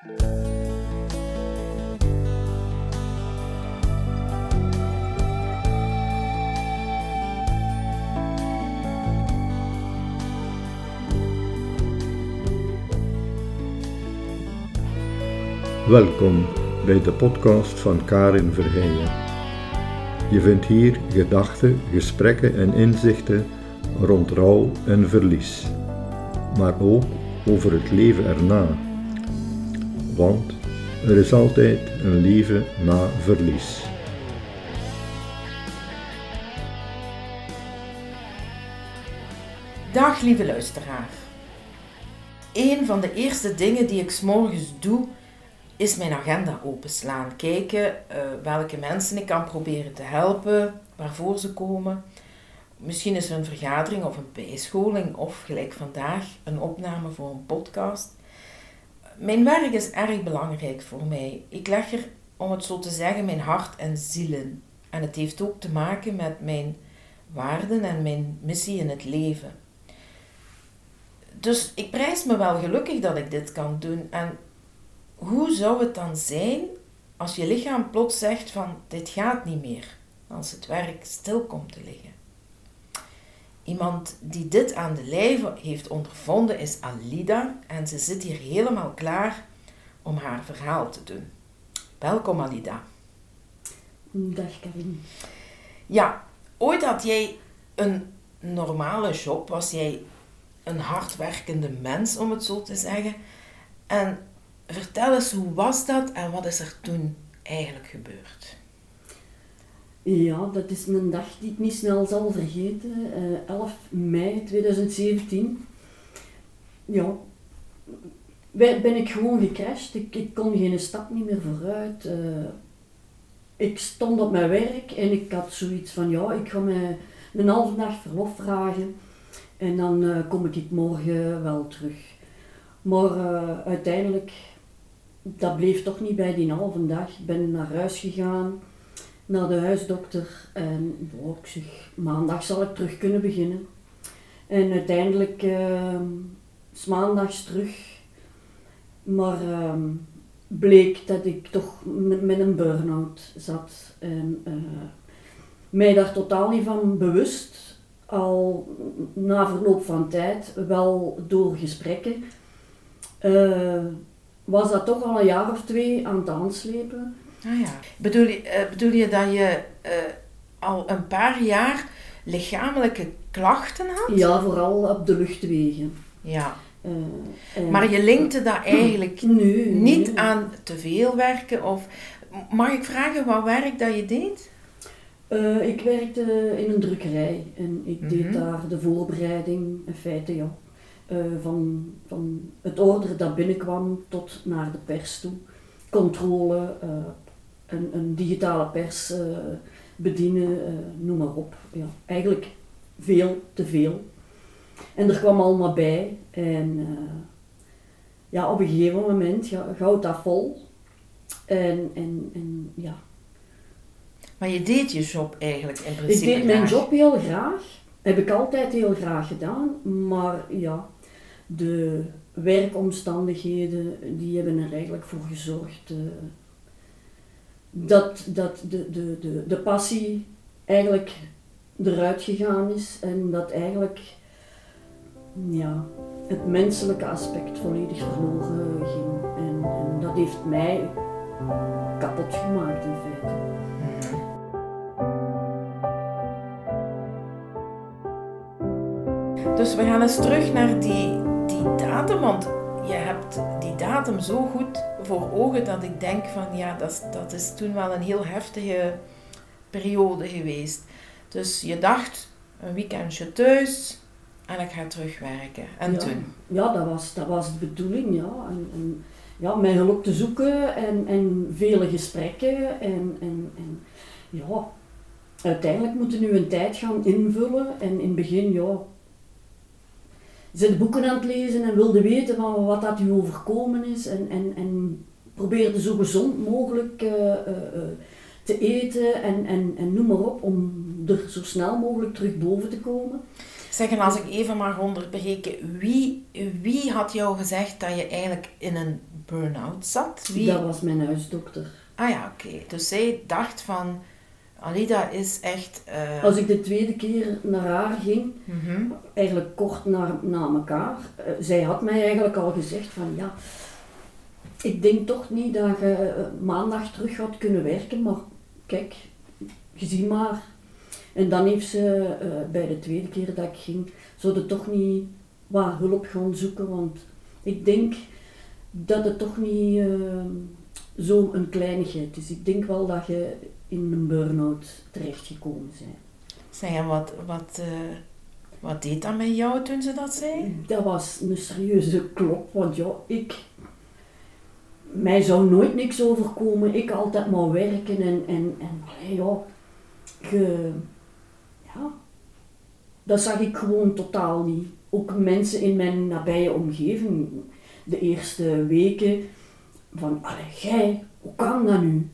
Welkom bij de podcast van Karin Verheijen. Je vindt hier gedachten, gesprekken en inzichten rond rouw en verlies, maar ook over het leven erna. Want er is altijd een leven na verlies. Dag lieve luisteraar. Een van de eerste dingen die ik s'morgens doe, is mijn agenda openslaan. Kijken uh, welke mensen ik kan proberen te helpen, waarvoor ze komen. Misschien is er een vergadering of een bijscholing of gelijk vandaag een opname voor een podcast. Mijn werk is erg belangrijk voor mij. Ik leg er, om het zo te zeggen, mijn hart en ziel in. En het heeft ook te maken met mijn waarden en mijn missie in het leven. Dus ik prijs me wel gelukkig dat ik dit kan doen. En hoe zou het dan zijn als je lichaam plots zegt van dit gaat niet meer, als het werk stil komt te liggen? Iemand die dit aan de lijve heeft ondervonden is Alida en ze zit hier helemaal klaar om haar verhaal te doen. Welkom Alida. Dag Karin. Ja, ooit had jij een normale job, was jij een hardwerkende mens om het zo te zeggen. En vertel eens, hoe was dat en wat is er toen eigenlijk gebeurd? Ja, dat is een dag die ik niet snel zal vergeten. Uh, eh, 11 mei 2017. Ja, ben ik gewoon gecrashed. Ik, kon geen stap niet meer vooruit. Uh, ik stond op mijn werk en ik had zoiets van, ja, ik ga me een halve dag verlof vragen. En dan uh, kom ik morgen wel terug. Maar uiteindelijk dat bleef toch niet bij die halve dag. Ik ben naar huis gegaan, naar de huisdokter en oh, ik maandag zal ik terug kunnen beginnen. En uiteindelijk, uh, s maandags terug, maar uh, bleek dat ik toch met, een burn-out zat. En uh, mij daar totaal niet van bewust, al na verloop van tijd, wel door gesprekken. Uh, was dat toch al een jaar of twee aan het aanslepen. Ah ja. Bedoel, je, uh, bedoel je dat je uh, al een paar jaar lichamelijke klachten had? Ja, vooral op de luchtwegen. Ja. Uh, maar je linkte dat eigenlijk nee, niet aan te veel werken? Of, mag ik vragen wat werk dat je deed? ik werkte in een drukkerij en ik deed Mhm. daar de voorbereiding, in feite ja, eh, van, van het order dat binnenkwam tot naar de pers toe. Controle, eh, een, een digitale pers eh, bedienen, eh, noem maar op. Ja, eigenlijk veel te veel. En er kwam allemaal bij. En eh, ja, op een gegeven moment ga- houdt dat vol. En, en, en ja, Maar je deed je job eigenlijk in ik principe deed mijn graag. job heel graag. Heb ik altijd heel graag gedaan. Maar ja, de werkomstandigheden die hebben er eigenlijk voor gezorgd dat, dat de, de, de, de passie eigenlijk eruit gegaan is. En dat eigenlijk ja, het menselijke aspect volledig verloren ging. En, dat heeft mij kapot gemaakt in feite. Dus we gaan eens terug naar die, die datum, want je hebt die datum zo goed voor ogen dat ik denk van ja, dat, is- dat is toen wel een heel heftige periode geweest. Dus je dacht, een weekendje thuis en ik ga terugwerken. En Ja. toen? Ja, dat was, dat was de bedoeling, ja. En, en, ja, mijn hulp te zoeken en, en vele gesprekken. En, en, en ja, uiteindelijk moeten we een tijd gaan invullen. En in het begin, ja, zit boeken aan het lezen en wilde weten van wat dat u overkomen is. En, en, en probeerde zo gezond mogelijk eh, eh, eh, te eten en, en, en noem maar op, om er zo snel mogelijk terug boven te komen. Zeg, en als ik even mag onderbreken, wie, wie had jou gezegd dat je eigenlijk in een burn-out zat? Wie? Dat was mijn huisdokter. Ah ja, oké. Dus zij dacht van, Alida is echt... eh, Als ik de tweede keer naar haar ging, mhm. eigenlijk kort na, na elkaar, eh, zij had mij eigenlijk al gezegd van ja, ik denk toch niet dat je eh, maandag terug gaat kunnen werken, maar kijk, je ziet maar. En dan heeft ze bij de tweede keer dat ik ging, zouden toch niet wat hulp gaan zoeken, want ik denk dat het toch niet zo'n kleinigheid is. Ik denk wel dat je in een burn-out terechtgekomen bent. Zeg, wat, wat, eh, wat deed dat met jou toen ze dat zei? Dat was een serieuze klop, want ja, ik... Mij zou nooit niks overkomen, ik altijd maar werken en, en, en allee, ja, ge, ja, dat zag ik gewoon totaal niet. Ook mensen in mijn nabije omgeving, de eerste weken, van, allee, jij, hoe kan dat nu?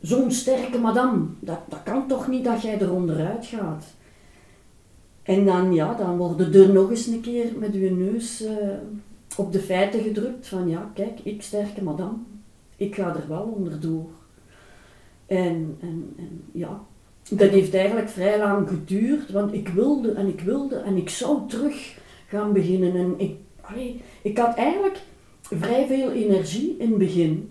Zo'n sterke madame, dat, dat kan toch niet dat jij er onderuit gaat? En dan, ja, dan worden er nog eens een keer met uw neus eh, op de feiten gedrukt van ja, kijk, ik sterke madame, ik ga er wel onderdoor. En, en, en ja, dat heeft eigenlijk vrij lang geduurd, want ik wilde en ik wilde en ik zou terug gaan beginnen. En ik, allee, ik had eigenlijk vrij veel energie in het begin.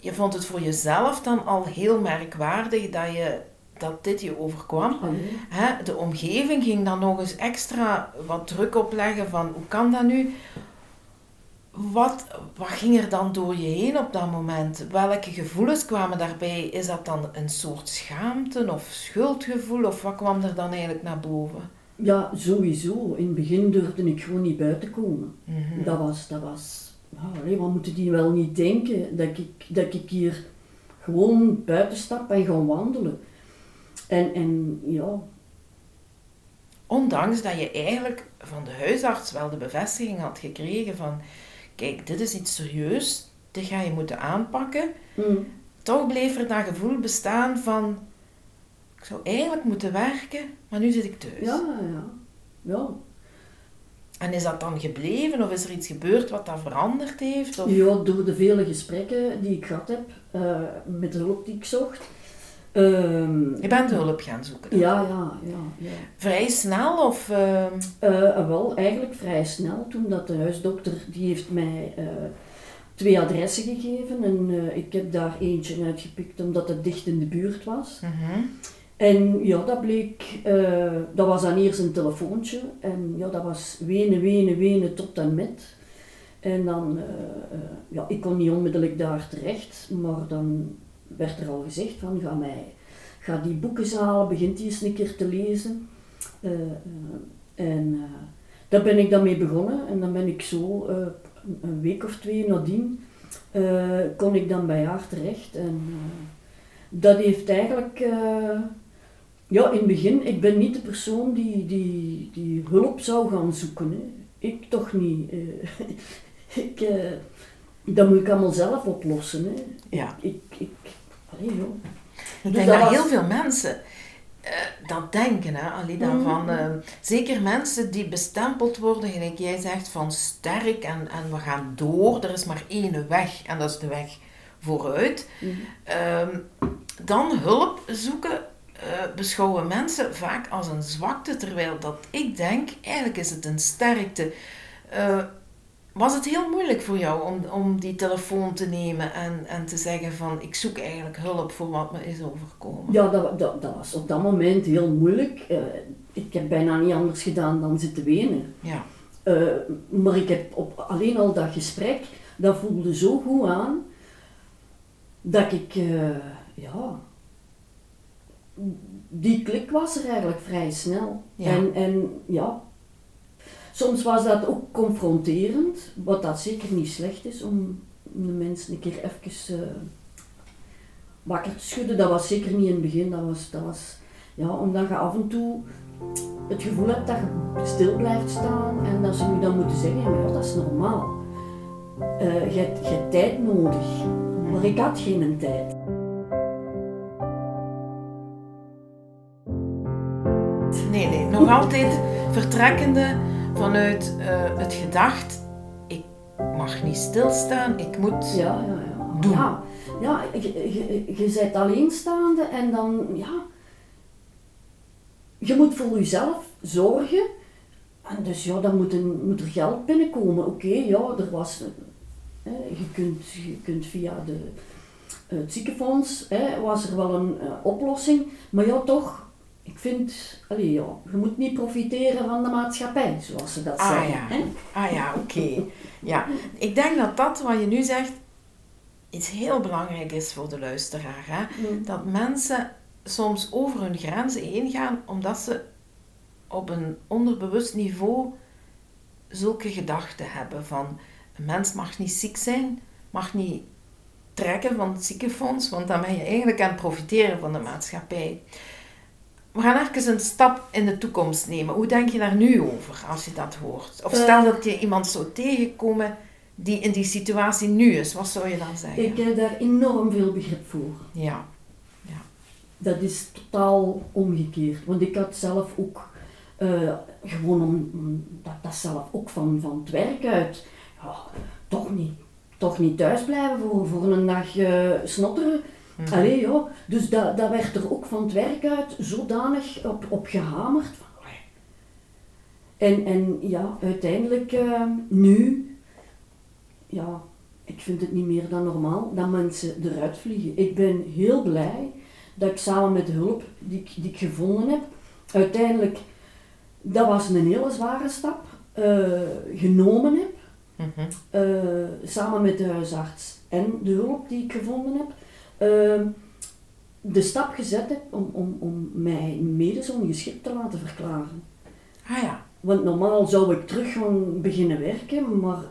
Je vond het voor jezelf dan al heel merkwaardig dat, je, dat dit je overkwam. Allee. Hè, de omgeving ging dan nog eens extra wat druk opleggen van hoe kan dat nu? Wat, wat ging er dan door je heen op dat moment? Welke gevoelens kwamen daarbij? Is dat dan een soort schaamte of schuldgevoel? Of wat kwam er dan eigenlijk naar boven? Ja, sowieso. In het begin durfde ik gewoon niet buiten komen. Mhm. Dat was, dat was, allee, wat moeten die wel niet denken? Dat ik, dat ik hier gewoon buiten stap en ga wandelen. En, en ja, Ondanks dat je eigenlijk van de huisarts wel de bevestiging had gekregen van kijk, dit is iets serieus, dit ga je moeten aanpakken. mm, Toch bleef er dat gevoel bestaan van ik zou eigenlijk moeten werken, maar nu zit ik thuis. ja, ja, ja. En is dat dan gebleven of is er iets gebeurd wat dat veranderd heeft? Of... Ja, door de vele gesprekken die ik gehad heb, eh, met de hulp die ik zocht. Ehm, Je bent hulp gaan zoeken. ja, ja, ja, ja. Vrij snel of... ehm, Eh, wel, eigenlijk vrij snel, toen dat de huisdokter, die heeft mij eh, twee adressen gegeven. En eh, ik heb daar eentje uitgepikt omdat het dicht in de buurt was. mhm. En ja, dat bleek, eh, dat was dan eerst een telefoontje. En ja, dat was wenen, wenen, wenen tot en met. En dan, eh, eh, ja, ik kon niet onmiddellijk daar terecht, maar dan werd er al gezegd van, ga mij, ga die boeken halen, begint die eens een keer te lezen. En daar ben ik dan mee begonnen en dan ben ik zo een- week of twee nadien, kon ik dan bij haar terecht. En dat heeft eigenlijk, ja in het begin, ik ben niet de persoon die, die, die hulp zou gaan zoeken. Hè. Ik toch niet. eh. ik, eh, dat moet ik allemaal zelf oplossen. Hè. Ja. Ik, ik, allee, joh. Ik Dus denk dat was- heel veel mensen eh, dat denken, hè, Mhm. van, zeker mensen die bestempeld worden, gelijk jij zegt, van sterk en, en we gaan door, er is maar één weg en dat is de weg vooruit. Mhm. Ehm, dan hulp zoeken eh, beschouwen mensen vaak als een zwakte, terwijl dat ik denk, eigenlijk is het een sterkte. Eh, was het heel moeilijk voor jou om, om die telefoon te nemen en, en te zeggen van ik zoek eigenlijk hulp voor wat me is overkomen? Ja, dat, dat, dat was op dat moment heel moeilijk. Eh, ik heb bijna niet anders gedaan dan zitten wenen. Ja. Maar ik heb op alleen al dat gesprek, dat voelde zo goed aan, dat ik, ja, die klik was er eigenlijk vrij snel. Ja. En, en ja, soms was dat ook confronterend, wat dat zeker niet slecht is om de mensen een keer even eh, wakker te schudden. Dat was zeker niet in het begin, dat was, dat was ja, omdat je af en toe het gevoel hebt dat je stil blijft staan en dat ze nu dan moeten zeggen, ja, maar dat is normaal. Eh, je, hebt, je hebt tijd nodig, maar ik had geen tijd. Nog altijd vertrekkende vanuit eh, het gedacht, ik mag niet stilstaan, ik moet Ja, ja, ja. Doen. Ja, ja je, je, je bent alleenstaande en dan, ja... Je moet voor jezelf zorgen. En dus ja, dan moet, een, moet er geld binnenkomen. Oké, ja, er was... eh, je, kunt, je kunt via de, het ziekenfonds, hè, was er wel een eh, oplossing. Maar ja, toch... Ik vind, allee, ja, je moet niet profiteren van de maatschappij, zoals ze dat Ah, zeggen. ja. Hè? Ah ja, oké. Ja, ik denk dat dat wat je nu zegt iets heel belangrijk is voor de luisteraar. Hè? Mm. Dat mensen soms over hun grenzen heen gaan omdat ze op een onderbewust niveau zulke gedachten hebben van een mens mag niet ziek zijn, mag niet trekken van het ziekenfonds, want dan ben je eigenlijk aan het profiteren van de maatschappij. We gaan even een stap in de toekomst nemen. Hoe denk je daar nu over als je dat hoort? Of stel dat je iemand zou tegenkomen die in die situatie nu is, wat zou je dan zeggen? Ik heb daar enorm veel begrip voor. Ja. Dat is totaal omgekeerd. Want ik had zelf ook, eh, gewoon om, om dat, dat zelf ook van, van het werk uit, ja, toch niet, toch niet thuis blijven voor, voor een dag eh, snotteren. Mhm. Allee, ja. Dus dat, dat werd er ook van het werk uit zodanig op, op gehamerd. En, en ja, uiteindelijk eh, nu, ja, ik vind het niet meer dan normaal dat mensen eruit vliegen. Ik ben heel blij dat ik samen met de hulp die ik, die ik gevonden heb, uiteindelijk, dat was een hele zware stap, eh, genomen heb. Mhm. Eh, samen met de huisarts en de hulp die ik gevonden heb, eh, de stap gezet heb om, om, om mij medisch ongeschikt te laten verklaren. Ah ja. Want normaal zou ik terug gaan beginnen werken, maar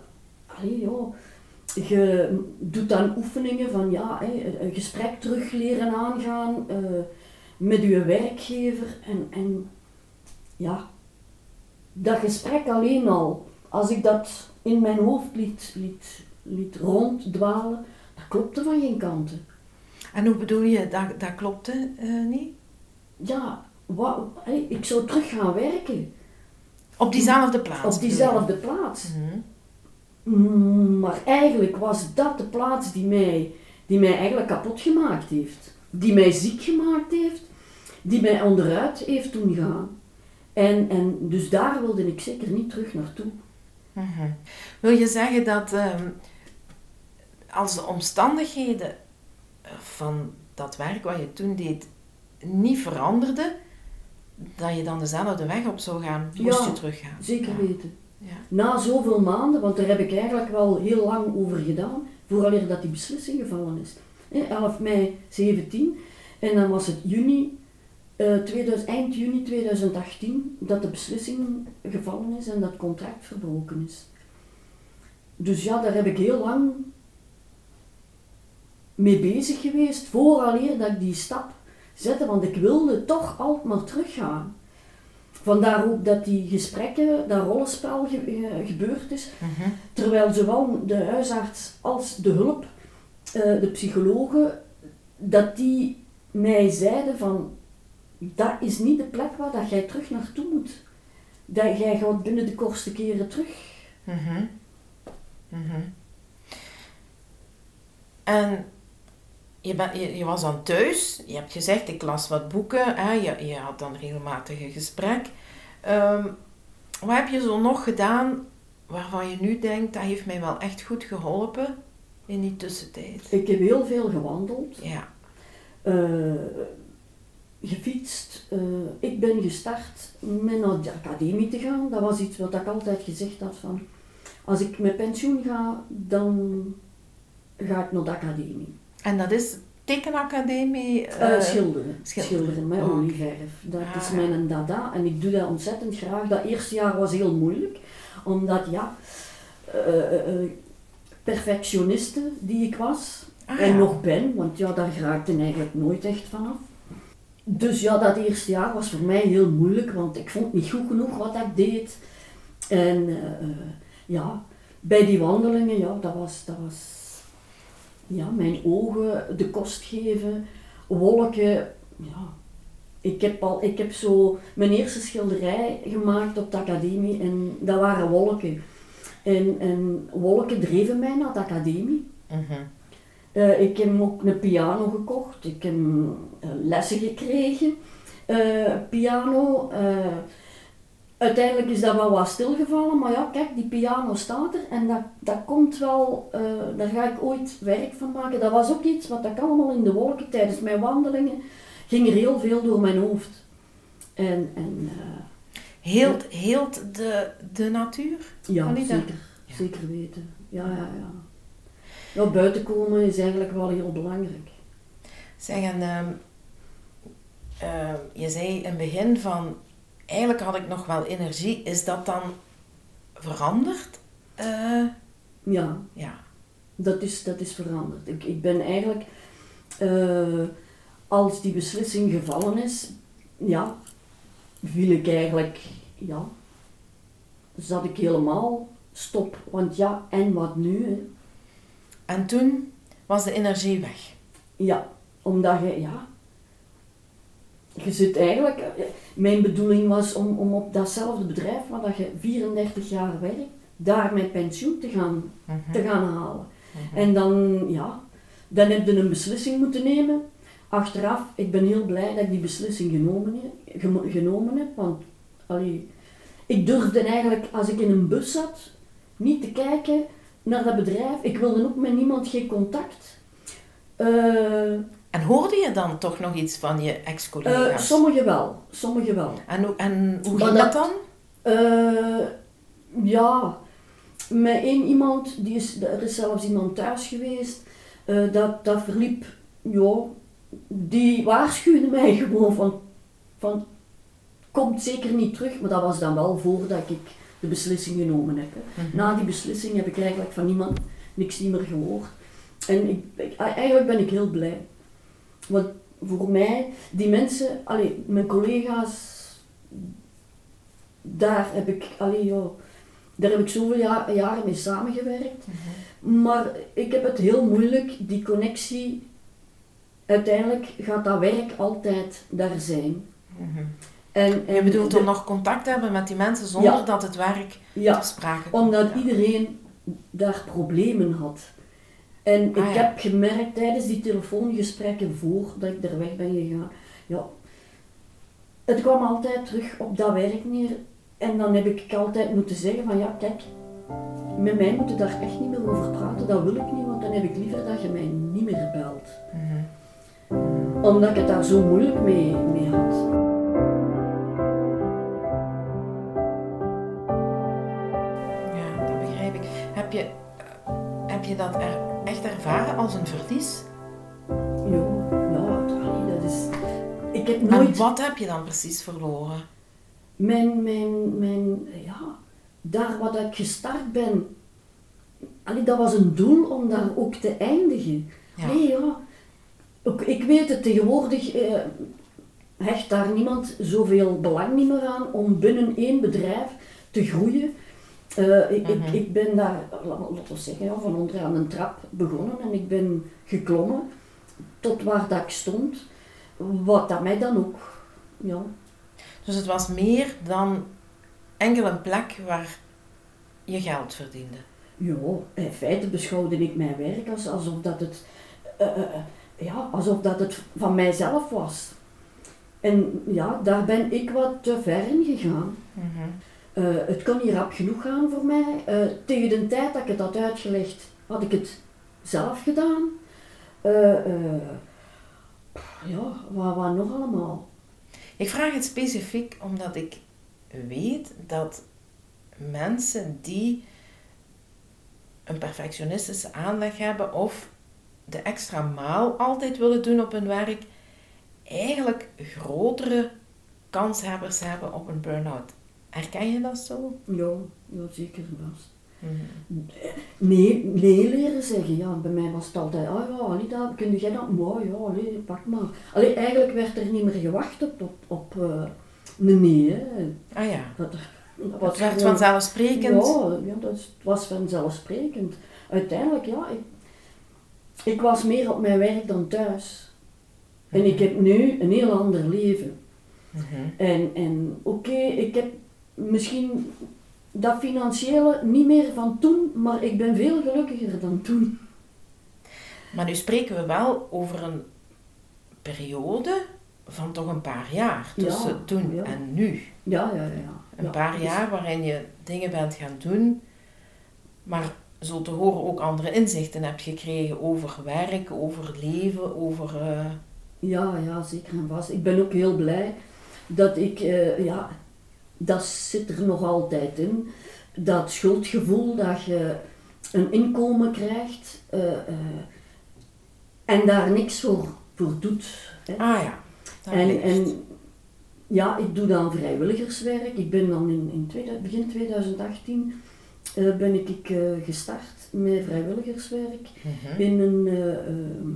allee, joh, je doet dan oefeningen van ja, een gesprek terug leren aangaan eh, met je werkgever en, en ja, dat gesprek alleen al, als ik dat in mijn hoofd liet, liet, liet ronddwalen, dat klopte van geen kanten. En hoe bedoel je, dat, dat klopte eh, niet? Ja, wat, ik zou terug gaan werken Op diezelfde plaats? op diezelfde plaats. Mhm. Mm, Maar eigenlijk was dat de plaats die mij, die mij eigenlijk kapot gemaakt heeft. Die mij ziek gemaakt heeft. Die mij onderuit heeft doen gaan. En, en dus daar wilde ik zeker niet terug naartoe. Mhm. Wil je zeggen dat ehm, als de omstandigheden van dat werk wat je toen deed niet veranderden, dat je dan dezelfde weg op zou gaan, moest Ja, je teruggaan? Zeker Ja. weten. Ja. Na zoveel maanden, want daar heb ik eigenlijk wel heel lang over gedaan, vooraleer dat die beslissing gevallen is. Hè, 11 mei 17 en dan was het juni, eh, 2000, eind juni 2018 dat de beslissing gevallen is en dat contract verbroken is. Dus ja, daar heb ik heel lang mee bezig geweest, vooraleer dat ik die stap zette, want ik wilde toch altijd maar teruggaan. Vandaar ook dat die gesprekken, dat rollenspel ge- eh, gebeurd is, Mhm. terwijl zowel de huisarts als de hulp, eh, de psychologen, dat die mij zeiden van, dat is niet de plek waar dat jij terug naartoe moet. Dat jij gaat binnen de kortste keren terug. Mhm. Mhm. En je, ben, je, je was dan thuis, je hebt gezegd, ik las wat boeken, hè, je, je had dan regelmatig een gesprek. Ehm, wat heb je zo nog gedaan waarvan je nu denkt, dat heeft mij wel echt goed geholpen in die tussentijd? Ik heb heel veel gewandeld, Ja. eh, gefietst. eh, ik ben gestart met naar de academie te gaan. Dat was iets wat ik altijd gezegd had van, als ik met pensioen ga, dan ga ik naar de academie. En dat is tekenacademie? Eh, eh, schilderen. schilderen. schilderen. met oké. olieverf. Dat Ah, is mijn dada en ik doe dat ontzettend graag. Dat eerste jaar was heel moeilijk, omdat ja, eh, perfectioniste die ik was ah, en ja. nog ben, want ja, daar raakte eigenlijk nooit echt vanaf. Dus ja, dat eerste jaar was voor mij heel moeilijk, want ik vond niet goed genoeg wat ik deed. En ja, bij die wandelingen, ja, dat was, dat was ja, mijn ogen de kost geven, wolken. Ja, Ik heb, al, ik heb zo mijn eerste schilderij gemaakt op de academie en dat waren wolken. En, en wolken dreven mij naar de academie. Mhm. Eh, ik heb ook een piano gekocht, ik heb eh, lessen gekregen, eh, piano. Uiteindelijk is dat wel wat stilgevallen, maar ja, kijk, die piano staat er en dat, dat komt wel, eh, daar ga ik ooit werk van maken. Dat was ook iets wat ik allemaal in de wolken tijdens mijn wandelingen ging er heel veel door mijn hoofd. En, en eh, Heelt, heelt de, de natuur? ja, zeker, Ja. zeker weten. Ja, ja, ja. Ja, buiten komen is eigenlijk wel heel belangrijk. Zeg, en ehm, ehm, je zei in het begin van, eigenlijk had ik nog wel energie. Is dat dan veranderd? Eh, Ja, ja. Dat is, dat is veranderd. Ik, ik ben eigenlijk, eh, als die beslissing gevallen is, ja, viel ik eigenlijk, ja, zat ik helemaal stop. Want ja, en wat nu? Hè? En toen was de energie weg. Ja, omdat je, ja, je zit eigenlijk, eh, mijn bedoeling was om, om op datzelfde bedrijf waar dat je 34 jaar werkt, daar mijn pensioen te gaan, Mhm. te gaan halen. Mhm. En dan, ja, dan heb je een beslissing moeten nemen. Achteraf, ik ben heel blij dat ik die beslissing genomen heb, genomen heb want allee, ik durfde eigenlijk, als ik in een bus zat, niet te kijken naar dat bedrijf. Ik wilde ook met niemand geen contact. Eh, En hoorde je dan toch nog iets van je eh, ex-collega's? sommigen wel, sommigen wel. en, hoe- en hoe ging dat dat- dan? Eh, ja, met één iemand, die is, er is zelfs iemand thuis geweest, eh, dat, dat verliep, ja, die waarschuwde mij gewoon van, van, komt zeker niet terug, maar dat was dan wel voordat ik de beslissing genomen heb. hè. Mhm. Na die beslissing heb ik eigenlijk van niemand niks niet meer gehoord. En ik, ik- eigenlijk ben ik heel blij. Want voor mij, die mensen, allee, mijn collega's, daar heb ik, allee, ja, daar heb ik zoveel ja- jaren mee samengewerkt. Mhm. Maar ik heb het heel moeilijk, die connectie. Uiteindelijk gaat dat werk altijd daar zijn. Mhm. En, Je en bedoelt de- om nog contact te hebben met die mensen zonder Ja. dat het werk Ja, ter sprake komt. omdat Ja. iedereen daar problemen had. En ik Ah, ja. heb gemerkt tijdens die telefoongesprekken voordat ik er weg ben gegaan, ja, het kwam altijd terug op dat werk neer. En dan heb ik altijd moeten zeggen van ja, kijk, met mij moet je daar echt niet meer over praten, dat wil ik niet, want dan heb ik liever dat je mij niet meer belt. Mhm. Omdat ik het daar zo moeilijk mee, mee had. Ja, dat begrijp ik. Heb je, heb je dat er echt ervaren als een verlies? Ja, allee, dat is... Ik heb En nooit... wat heb je dan precies verloren? mijn, mijn, mijn, ja, daar wat ik gestart ben, allee, dat was een doel om daar ook te eindigen. Ja. Nee, ja. Ik weet het, tegenwoordig eh, hecht daar niemand zoveel belang niet meer aan om binnen één bedrijf te groeien. Eh, ik, Mhm. ik, ik ben daar, la- laten we zeggen, ja, van onderaan een trap begonnen en ik ben geklommen tot waar dat ik stond. Wat dat mij dan ook, ja, Dus het was meer dan enkel een plek waar je geld verdiende. Ja, in feite beschouwde ik mijn werk als, alsof dat het, eh, eh, ja, alsof dat het van mijzelf was. En ja, daar ben ik wat te ver in gegaan. Mhm. Eh, het kon niet rap genoeg gaan voor mij. Eh, tegen de tijd dat ik het had uitgelegd, had ik het zelf gedaan. Eh, ja, wat, wat nog allemaal? Ik vraag het specifiek omdat ik weet dat mensen die een perfectionistische aanleg hebben of de extra maal altijd willen doen op hun werk, eigenlijk grotere kanshebbers hebben op een burn-out. Herken je dat zo? Ja, ja zeker vast. Mhm. Nee, nee leren zeggen. Ja, bij mij was het altijd, ah ja, Alida, kun jij dat? Maar ja, allee, pak maar. Allee, eigenlijk werd er niet meer gewacht op, op, op eh, een nee. Hè. Ah ja, Dat, dat was het werd gewoon- vanzelfsprekend. Ja, ja dat was vanzelfsprekend. Uiteindelijk, ja, ik, ik was meer op mijn werk dan thuis. En ik heb nu een heel ander leven. Mhm. En, en oké, ik heb misschien dat financiële niet meer van toen, maar ik ben veel gelukkiger dan toen. Maar nu spreken we wel over een periode van toch een paar jaar tussen Ja, toen ja. en nu. Ja, ja, ja. Een Ja, paar dus- jaar waarin je dingen bent gaan doen, maar zo te horen ook andere inzichten hebt gekregen over werk, over leven, over... eh, Ja, ja, zeker en vast. Ik ben ook heel blij dat ik, eh, ja, dat zit er nog altijd in. Dat schuldgevoel dat je een inkomen krijgt eh, eh, en daar niks voor, voor doet. Hè. Ah ja, En, ja, ik doe dan vrijwilligerswerk. Ik ben dan in, in begin 2018 eh, ben ik, gestart met vrijwilligerswerk Mhm. in een eh, ehm,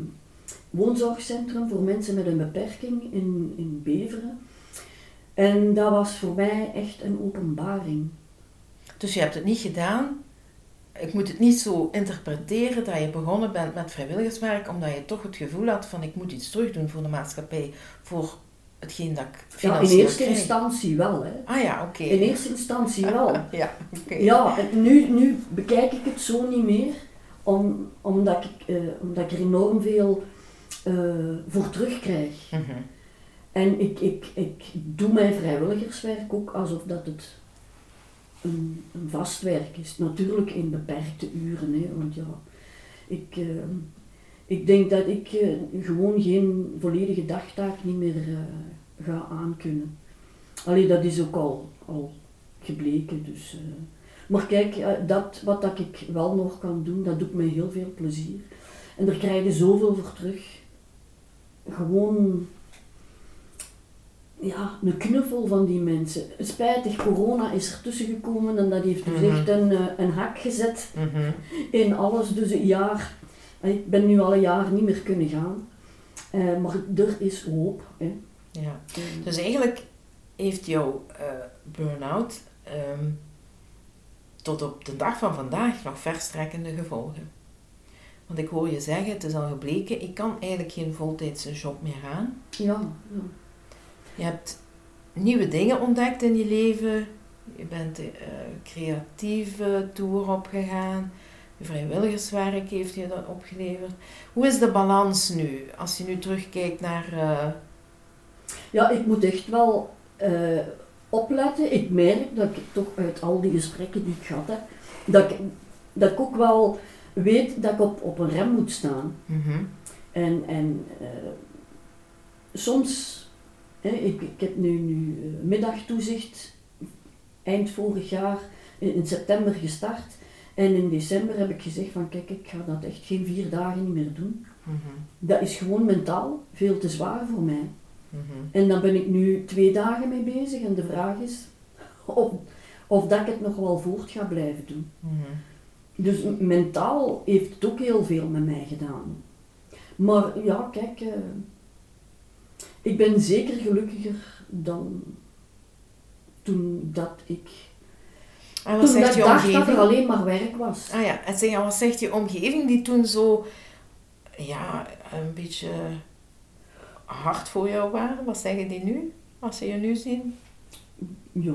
woonzorgcentrum voor mensen met een beperking in, in Beveren. En dat was voor mij echt een openbaring. Dus je hebt het niet gedaan. Ik moet het niet zo interpreteren dat je begonnen bent met vrijwilligerswerk, omdat je toch het gevoel had van ik moet iets terugdoen voor de maatschappij, voor hetgeen dat ik Ja, in financieel eerste krijg. instantie wel. Hè. Ah ja, oké. In eerste instantie wel. Ja, oké. Ja, nu, nu bekijk ik het zo niet meer, om, omdat, ik, eh, omdat ik er enorm veel eh, voor terugkrijg. Mhm. En ik, ik, ik doe mijn vrijwilligerswerk ook alsof dat het een, een vast werk is. Natuurlijk in beperkte uren, hè, want ja, ik, eh, ik denk dat ik eh, gewoon geen volledige dagtaak niet meer eh, ga aankunnen. Allee, dat is ook al, al gebleken. Dus, eh. Maar kijk, dat wat dat ik wel nog kan doen, dat doet mij heel veel plezier. En daar krijg je zoveel voor terug. Gewoon ja, een knuffel van die mensen. Spijtig, corona is er tussen gekomen en dat heeft dus Mhm. echt een, eh, een hak gezet Mhm. in alles. Dus een jaar, ik ben nu al een jaar niet meer kunnen gaan. Eh, maar er is hoop. Hè. Ja. Dus eigenlijk heeft jouw eh burn-out ehm, tot op de dag van vandaag nog verstrekkende gevolgen. Want ik hoor je zeggen, het is al gebleken, ik kan eigenlijk geen voltijdse job meer aan. ja, ja. Je hebt nieuwe dingen ontdekt in je leven. Je bent de eh, creatieve tour opgegaan. Je vrijwilligerswerk heeft je dat opgeleverd. Hoe is de balans nu? Als je nu terugkijkt naar... eh, Ja, ik moet echt wel eh, opletten. Ik merk dat ik toch uit al die gesprekken die ik gehad heb, dat ik, dat ik ook wel weet dat ik op, op een rem moet staan. mhm, En, en soms, ik, ik heb nu, nu eh, middagtoezicht eind vorig jaar in, in september gestart. En in december heb ik gezegd van kijk, ik ga dat echt geen vier dagen niet meer doen. mhm, Dat is gewoon mentaal veel te zwaar voor mij. mhm. En dan ben ik nu twee dagen mee bezig en de vraag is of, of dat ik het nog wel voort ga blijven doen. mhm. Dus mentaal heeft het ook heel veel met mij gedaan. Maar ja, kijk, eh, ik ben zeker gelukkiger dan toen dat ik. En wat Toen dat zegt ik je dacht dat er alleen maar werk was. Ah ja, en wat zegt je omgeving die toen zo, ja, een beetje hard voor jou waren? Wat zeggen die nu, als ze je nu zien? Ja,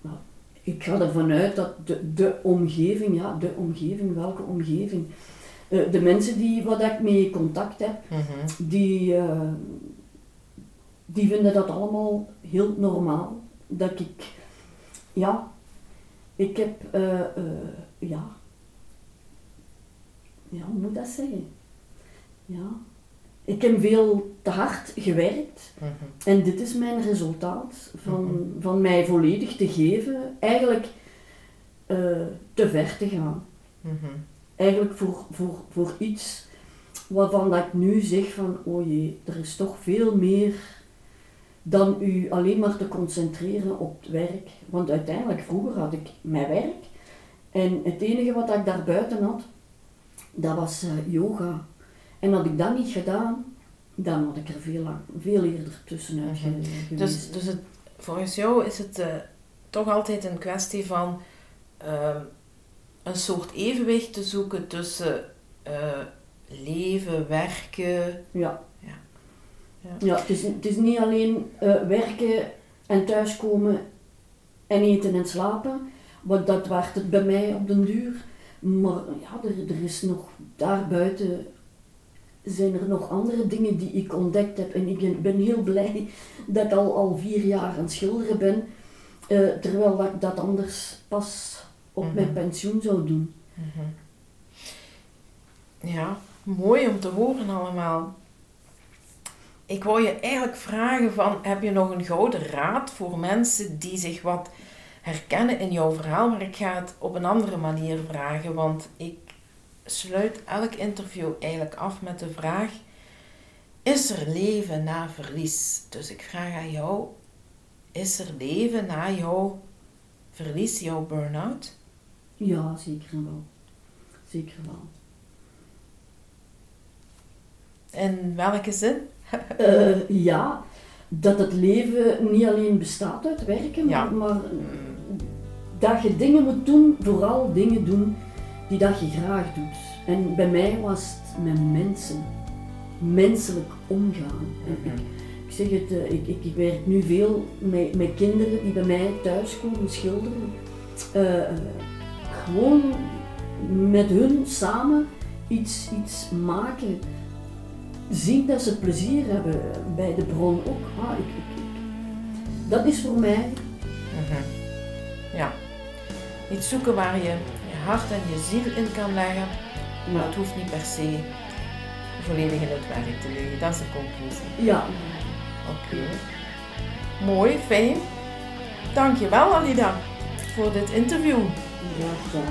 nou, ik ga ervan uit dat de, de omgeving, ja, de omgeving, welke omgeving? Eh, de mensen die, wat ik mee contact heb, die, eh, die vinden dat allemaal heel normaal. Dat ik, ja, ik heb, eh, eh, ja, ja, hoe moet dat zeggen? Ja, ik heb veel te hard gewerkt Mhm. en dit is mijn resultaat van, Mhm. van mij volledig te geven, eigenlijk eh, te ver te gaan Mhm. eigenlijk voor, voor, voor iets waarvan dat ik nu zeg van, oh jee, er is toch veel meer dan u alleen maar te concentreren op het werk. Want uiteindelijk, vroeger had ik mijn werk en het enige wat ik daar buiten had, dat was eh, yoga. En had ik dat niet gedaan, dan had ik er veel, lang, veel eerder tussenuit geweest. Dus, dus het, volgens jou is het eh, toch altijd een kwestie van ehm, een soort evenwicht te zoeken tussen eh, leven, werken. ja. Ja. Ja. Ja, het is, het is niet alleen eh, werken en thuiskomen en eten en slapen, want dat werd het bij mij op den duur. Maar ja, er, er is nog daarbuiten zijn er nog andere dingen die ik ontdekt heb. En ik ben, ben heel blij dat ik al, al vier jaar aan het schilderen ben, eh, terwijl dat ik dat anders pas op Mhm. mijn pensioen zou doen. Mhm. Ja, mooi om te horen allemaal. Ik wou je eigenlijk vragen van, heb je nog een gouden raad voor mensen die zich wat herkennen in jouw verhaal? Maar ik ga het op een andere manier vragen, want ik sluit elk interview eigenlijk af met de vraag, is er leven na verlies? Dus ik vraag aan jou, is er leven na jouw verlies, jouw burn-out? Ja, zeker wel. Zeker wel. In welke zin? Eh, ja, dat het leven niet alleen bestaat uit werken, Ja. maar, maar dat je dingen moet doen, vooral dingen doen die dat je graag doet. En bij mij was het met mensen, menselijk omgaan. En ik, ik zeg het, eh, ik, ik, ik werk nu veel met, met kinderen die bij mij thuis komen schilderen. Eh, gewoon met hun samen iets, iets maken zien dat ze plezier hebben bij de bron ook. Ah, ik, ik, ik- Dat is voor mij, Mhm. Ja. Iets zoeken waar je je hart en je ziel in kan leggen, maar het hoeft niet per se volledig in het werk te liggen. Dat is de conclusie. ja, Oké. Mooi, fijn. Dankjewel Alida voor dit interview. ja, ja.